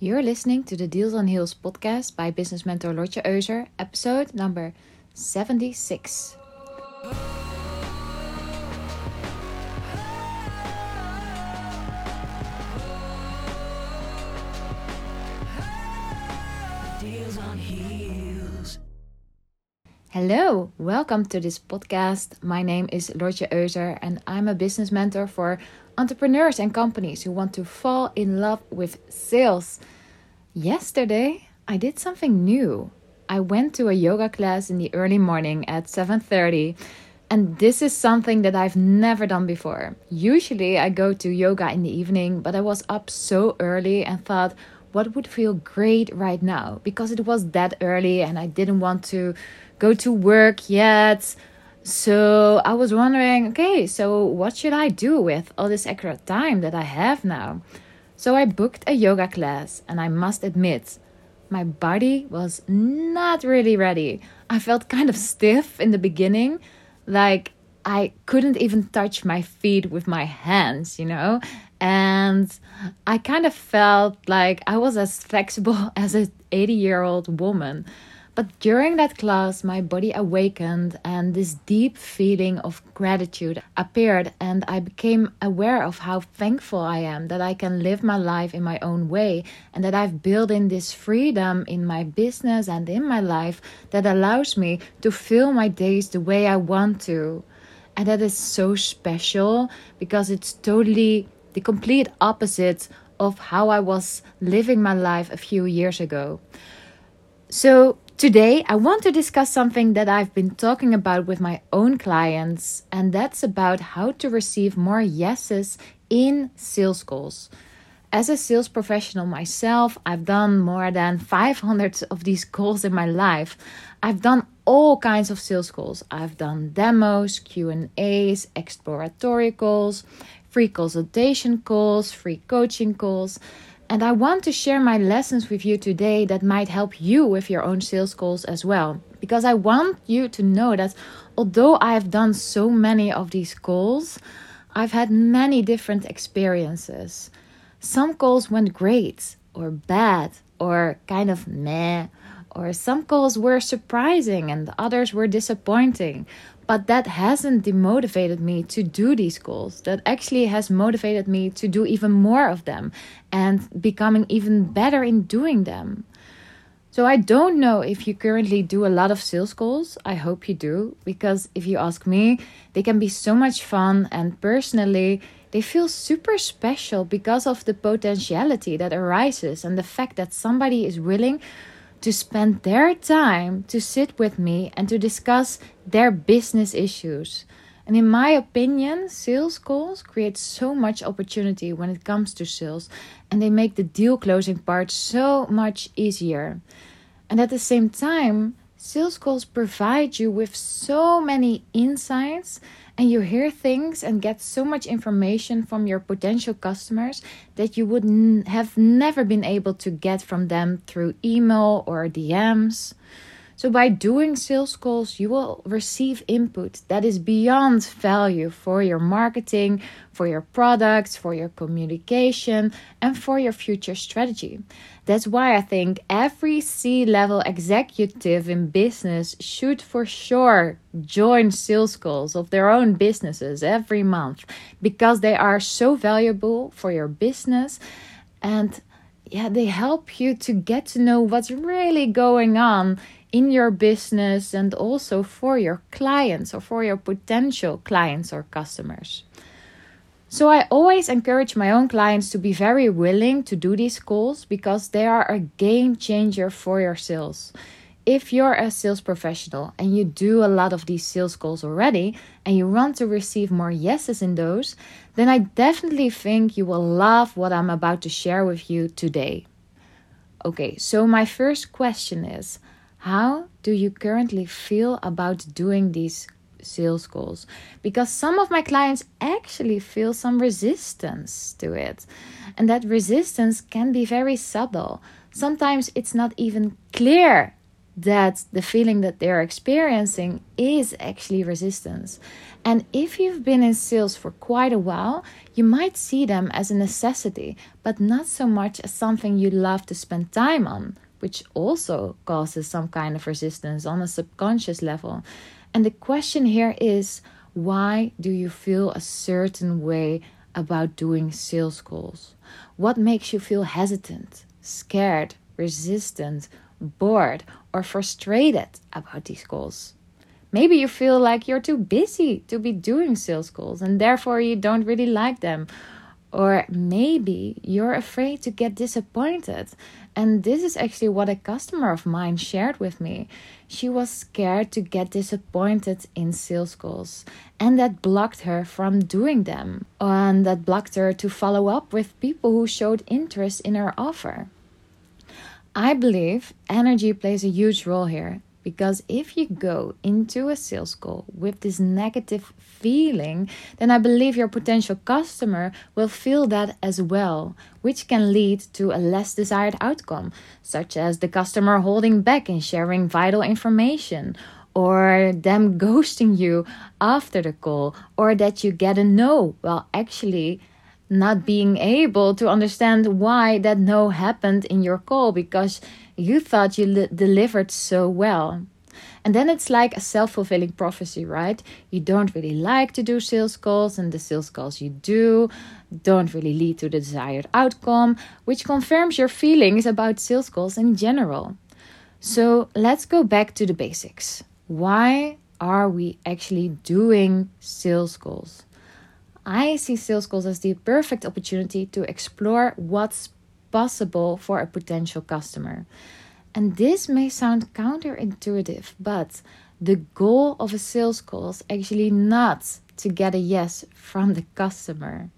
You're listening to the Deals on Heels podcast by business mentor Lotje Euser, episode number 76. Hello, welcome to this podcast. My name is Lotje Euser and I'm a business mentor for entrepreneurs and companies who want to fall in love with sales. Yesterday, I did something new. I went to a yoga class in the early morning at 7:30 and this is something that I've never done before. Usually I go to yoga in the evening, but I was up so early and thought what would feel great right now because it was that early and I didn't want to go to work yet. So I was wondering, okay, so what should I do with all this extra time that I have now? So I booked a yoga class, and I must admit, my body was not really ready. I felt kind of stiff in the beginning, like I couldn't even touch my feet with my hands, you know? And I kind of felt like I was as flexible as an 80 year old woman. But during that class, my body awakened and this deep feeling of gratitude appeared, and I became aware of how thankful I am that I can live my life in my own way and that I've built in this freedom in my business and in my life that allows me to fill my days the way I want to. And that is so special because it's totally the complete opposite of how I was living my life a few years ago. So, today I want to discuss something that I've been talking about with my own clients, and that's about how to receive more yeses in sales calls. As a sales professional myself, I've done more than 500 of these calls in my life. I've done all kinds of sales calls. I've done demos, Q&As, exploratory calls, free consultation calls, free coaching calls. And I want to share my lessons with you today that might help you with your own sales calls as well. Because I want you to know that although I have done so many of these calls, I've had many different experiences. Some calls went great or bad or kind of meh, or some calls were surprising and others were disappointing. But that hasn't demotivated me to do these calls. That actually has motivated me to do even more of them and becoming even better in doing them. So I don't know if you currently do a lot of sales calls. I hope you do because if you ask me, they can be so much fun and personally they feel super special because of the potentiality that arises and the fact that somebody is willing to spend their time to sit with me and to discuss their business issues. And in my opinion, sales calls create so much opportunity when it comes to sales and they make the deal closing part so much easier. And at the same time, sales calls provide you with so many insights and you hear things and get so much information from your potential customers that you would n- have never been able to get from them through email or DMs. So, by doing sales calls, you will receive input that is beyond value for your marketing, for your products, for your communication, and for your future strategy. That's why I think every C level executive in business should for sure join sales calls of their own businesses every month because they are so valuable for your business and yeah, they help you to get to know what's really going on in your business and also for your clients or for your potential clients or customers. So I always encourage my own clients to be very willing to do these calls because they are a game changer for your sales. If you're a sales professional and you do a lot of these sales calls already and you want to receive more yeses in those, then I definitely think you will love what I'm about to share with you today. Okay, so my first question is how do you currently feel about doing these sales calls? Because some of my clients actually feel some resistance to it. And that resistance can be very subtle. Sometimes it's not even clear that the feeling that they're experiencing is actually resistance. And if you've been in sales for quite a while, you might see them as a necessity, but not so much as something you love to spend time on, which also causes some kind of resistance on a subconscious level. And the question here is why do you feel a certain way about doing sales calls? What makes you feel hesitant, scared, resistant, bored, or frustrated about these calls? Maybe you feel like you're too busy to be doing sales calls and therefore you don't really like them. Or maybe you're afraid to get disappointed. And this is actually what a customer of mine shared with me. She was scared to get disappointed in sales calls, and that blocked her from doing them. And that blocked her to follow up with people who showed interest in her offer. I believe energy plays a huge role here because if you go into a sales call with this negative feeling, then I believe your potential customer will feel that as well, which can lead to a less desired outcome, such as the customer holding back in sharing vital information. Or them ghosting you after the call, or that you get a no. Well, actually, not being able to understand why that no happened in your call because you thought you li- delivered so well. And then it's like a self fulfilling prophecy, right? You don't really like to do sales calls, and the sales calls you do don't really lead to the desired outcome, which confirms your feelings about sales calls in general. So let's go back to the basics. Why are we actually doing sales calls? I see sales calls as the perfect opportunity to explore what's possible for a potential customer. And this may sound counterintuitive, but the goal of a sales call is actually not to get a yes from the customer.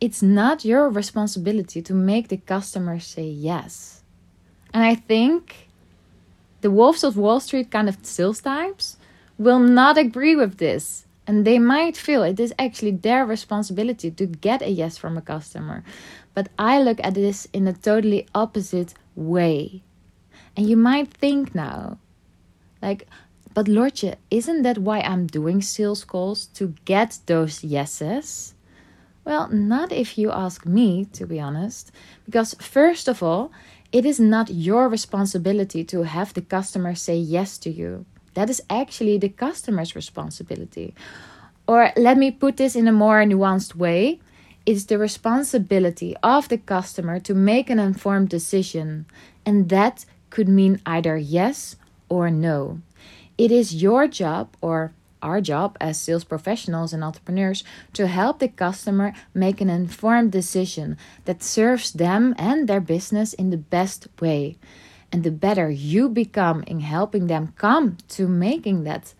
It's not your responsibility to make the customer say yes. And I think the Wolves of Wall Street kind of sales types will not agree with this and they might feel it is actually their responsibility to get a yes from a customer. But I look at this in a totally opposite way. And you might think now, like, but Lotje, isn't that why I'm doing sales calls to get those yeses? Well, not if you ask me, to be honest. Because, first of all, it is not your responsibility to have the customer say yes to you. That is actually the customer's responsibility. Or let me put this in a more nuanced way it's the responsibility of the customer to make an informed decision, and that could mean either yes or no. It is your job or our job as sales professionals and entrepreneurs to help the customer make an informed decision that serves them and their business in the best way. And the better you become in helping them come to making that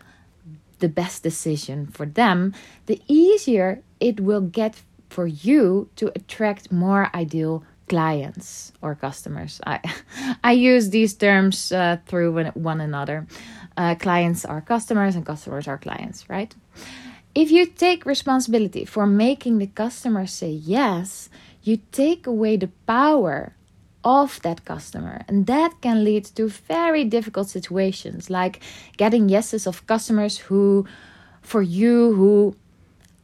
the best decision for them, the easier it will get for you to attract more ideal clients or customers. I I use these terms uh, through one another. Uh, clients are customers and customers are clients, right? If you take responsibility for making the customer say yes, you take away the power of that customer. And that can lead to very difficult situations like getting yeses of customers who, for you, who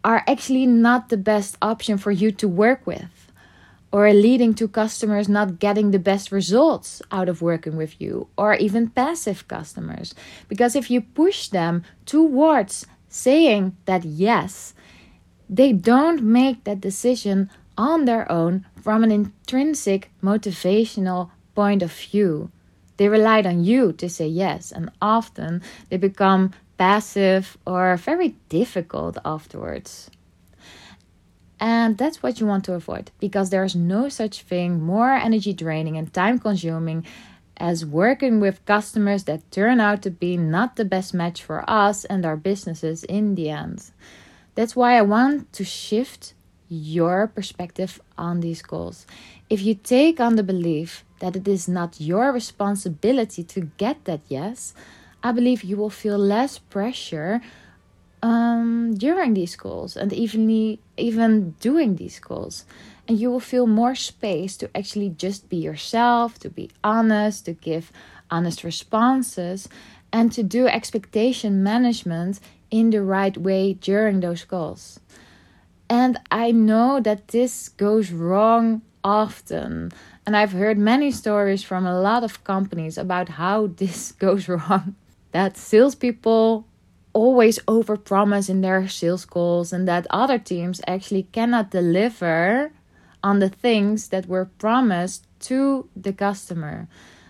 are actually not the best option for you to work with. Or leading to customers not getting the best results out of working with you, or even passive customers. Because if you push them towards saying that yes, they don't make that decision on their own from an intrinsic motivational point of view. They relied on you to say yes, and often they become passive or very difficult afterwards. And that's what you want to avoid because there's no such thing more energy draining and time consuming as working with customers that turn out to be not the best match for us and our businesses in the end. That's why I want to shift your perspective on these goals. If you take on the belief that it is not your responsibility to get that yes, I believe you will feel less pressure um, during these calls and even even doing these calls. and you will feel more space to actually just be yourself, to be honest, to give honest responses, and to do expectation management in the right way during those calls. And I know that this goes wrong often. And I've heard many stories from a lot of companies about how this goes wrong. That salespeople always overpromise in their sales calls, and that other teams actually cannot deliver on the things that were promised to the customer.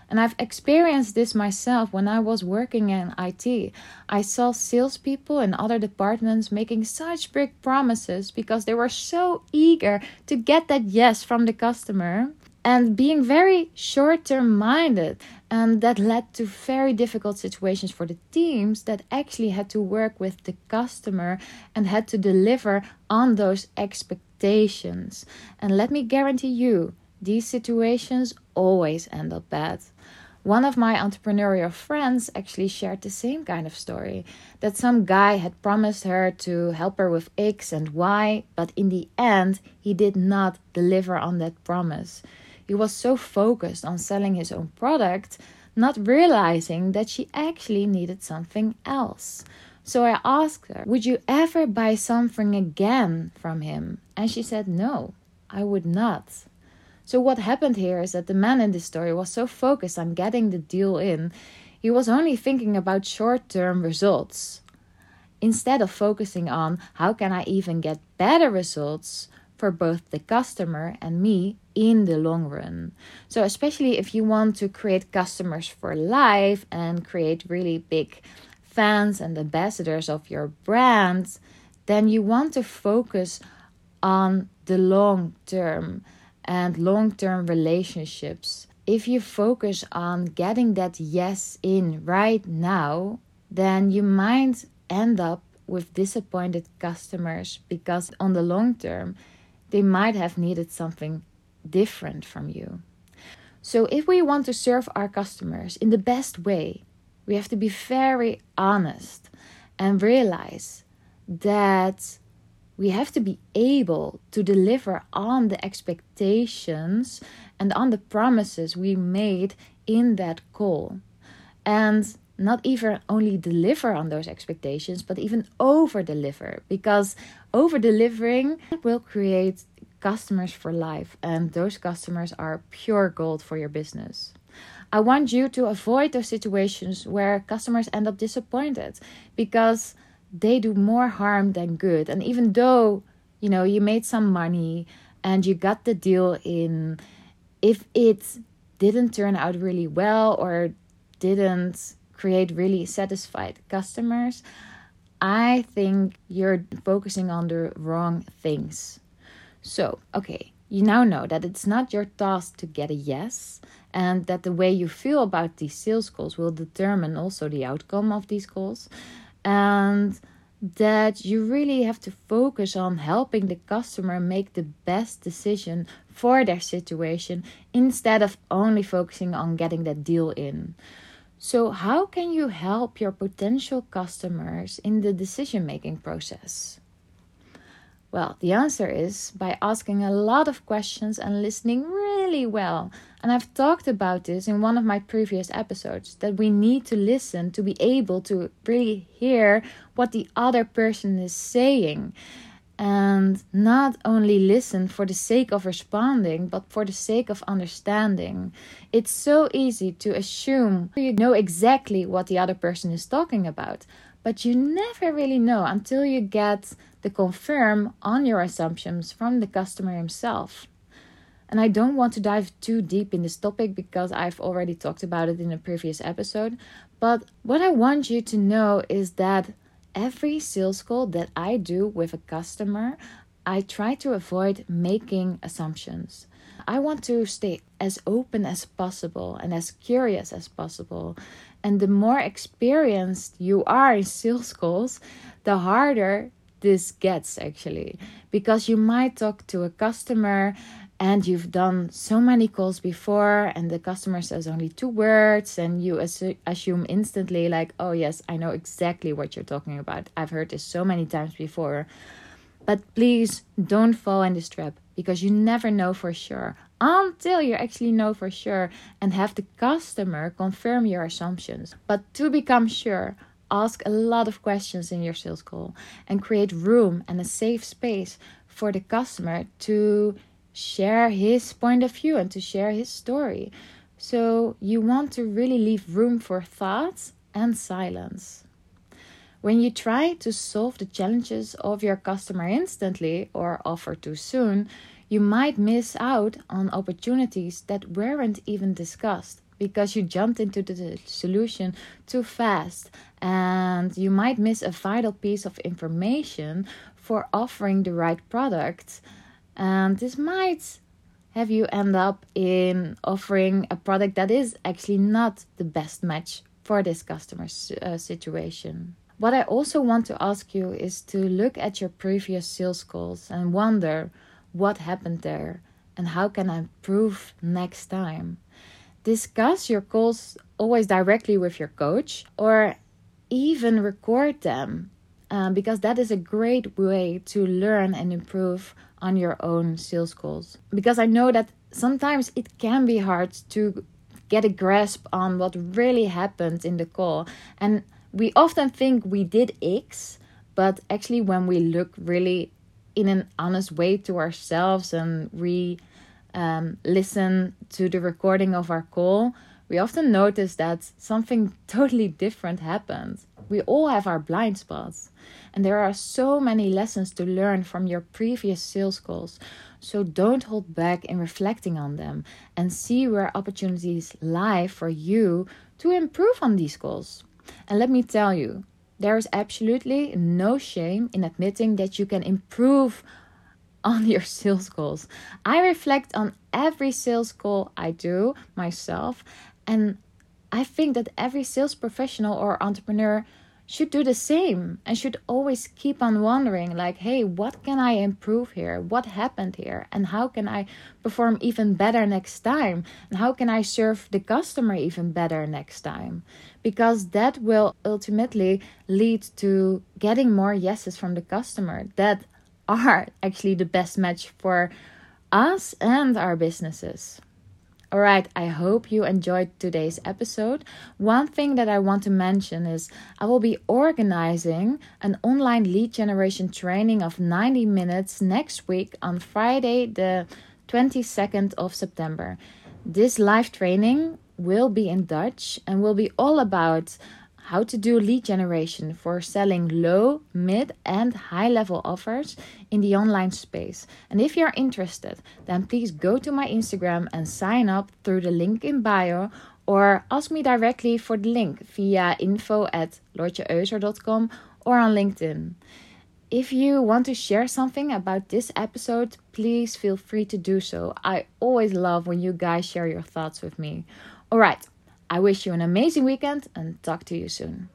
And I've experienced this myself when I was working in IT. I saw salespeople in other departments making such big promises because they were so eager to get that yes from the customer and being very short term minded. And that led to very difficult situations for the teams that actually had to work with the customer and had to deliver on those expectations. And let me guarantee you, these situations always end up bad. One of my entrepreneurial friends actually shared the same kind of story that some guy had promised her to help her with X and Y, but in the end, he did not deliver on that promise. He was so focused on selling his own product, not realizing that she actually needed something else. So I asked her, Would you ever buy something again from him? And she said, No, I would not. So, what happened here is that the man in this story was so focused on getting the deal in, he was only thinking about short term results. Instead of focusing on how can I even get better results for both the customer and me in the long run. So, especially if you want to create customers for life and create really big fans and ambassadors of your brand, then you want to focus on the long term and long term relationships. If you focus on getting that yes in right now, then you might end up with disappointed customers because on the long term, they might have needed something different from you. So, if we want to serve our customers in the best way, we have to be very honest and realize that we have to be able to deliver on the expectations and on the promises we made in that call. And not even only deliver on those expectations, but even over deliver because over delivering will create customers for life, and those customers are pure gold for your business. I want you to avoid those situations where customers end up disappointed because they do more harm than good. And even though, you know, you made some money and you got the deal in, if it didn't turn out really well or didn't create really satisfied customers, I think you're focusing on the wrong things. So, okay, you now know that it's not your task to get a yes, and that the way you feel about these sales calls will determine also the outcome of these calls and that you really have to focus on helping the customer make the best decision for their situation instead of only focusing on getting that deal in. So, how can you help your potential customers in the decision making process? Well, the answer is by asking a lot of questions and listening really well. And I've talked about this in one of my previous episodes that we need to listen to be able to really hear what the other person is saying. And not only listen for the sake of responding, but for the sake of understanding. It's so easy to assume you know exactly what the other person is talking about, but you never really know until you get the confirm on your assumptions from the customer himself. And I don't want to dive too deep in this topic because I've already talked about it in a previous episode. But what I want you to know is that every sales call that I do with a customer, I try to avoid making assumptions. I want to stay as open as possible and as curious as possible. And the more experienced you are in sales calls, the harder this gets actually because you might talk to a customer and you've done so many calls before and the customer says only two words and you assu- assume instantly like oh yes i know exactly what you're talking about i've heard this so many times before but please don't fall in this trap because you never know for sure until you actually know for sure and have the customer confirm your assumptions. But to become sure, ask a lot of questions in your sales call and create room and a safe space for the customer to share his point of view and to share his story. So you want to really leave room for thoughts and silence. When you try to solve the challenges of your customer instantly or offer too soon, you might miss out on opportunities that weren't even discussed because you jumped into the solution too fast and you might miss a vital piece of information for offering the right product and this might have you end up in offering a product that is actually not the best match for this customer uh, situation what I also want to ask you is to look at your previous sales calls and wonder what happened there and how can I improve next time. Discuss your calls always directly with your coach or even record them um, because that is a great way to learn and improve on your own sales calls. Because I know that sometimes it can be hard to get a grasp on what really happened in the call and we often think we did X, but actually, when we look really in an honest way to ourselves and we um, listen to the recording of our call, we often notice that something totally different happened. We all have our blind spots, and there are so many lessons to learn from your previous sales calls. So don't hold back in reflecting on them and see where opportunities lie for you to improve on these calls. And let me tell you, there is absolutely no shame in admitting that you can improve on your sales calls. I reflect on every sales call I do myself, and I think that every sales professional or entrepreneur should do the same and should always keep on wondering like hey what can i improve here? What happened here? And how can i perform even better next time? And how can i serve the customer even better next time? Because that will ultimately lead to getting more yeses from the customer that are actually the best match for us and our businesses all right, I hope you enjoyed today's episode. One thing that I want to mention is I will be organizing an online lead generation training of 90 minutes next week on Friday, the 22nd of September. This live training will be in Dutch and will be all about how to do lead generation for selling low, mid, and high level offers in the online space. And if you're interested, then please go to my Instagram and sign up through the link in bio or ask me directly for the link via info at lotjeeuser.com or on LinkedIn. If you want to share something about this episode, please feel free to do so. I always love when you guys share your thoughts with me. All right, I wish you an amazing weekend and talk to you soon.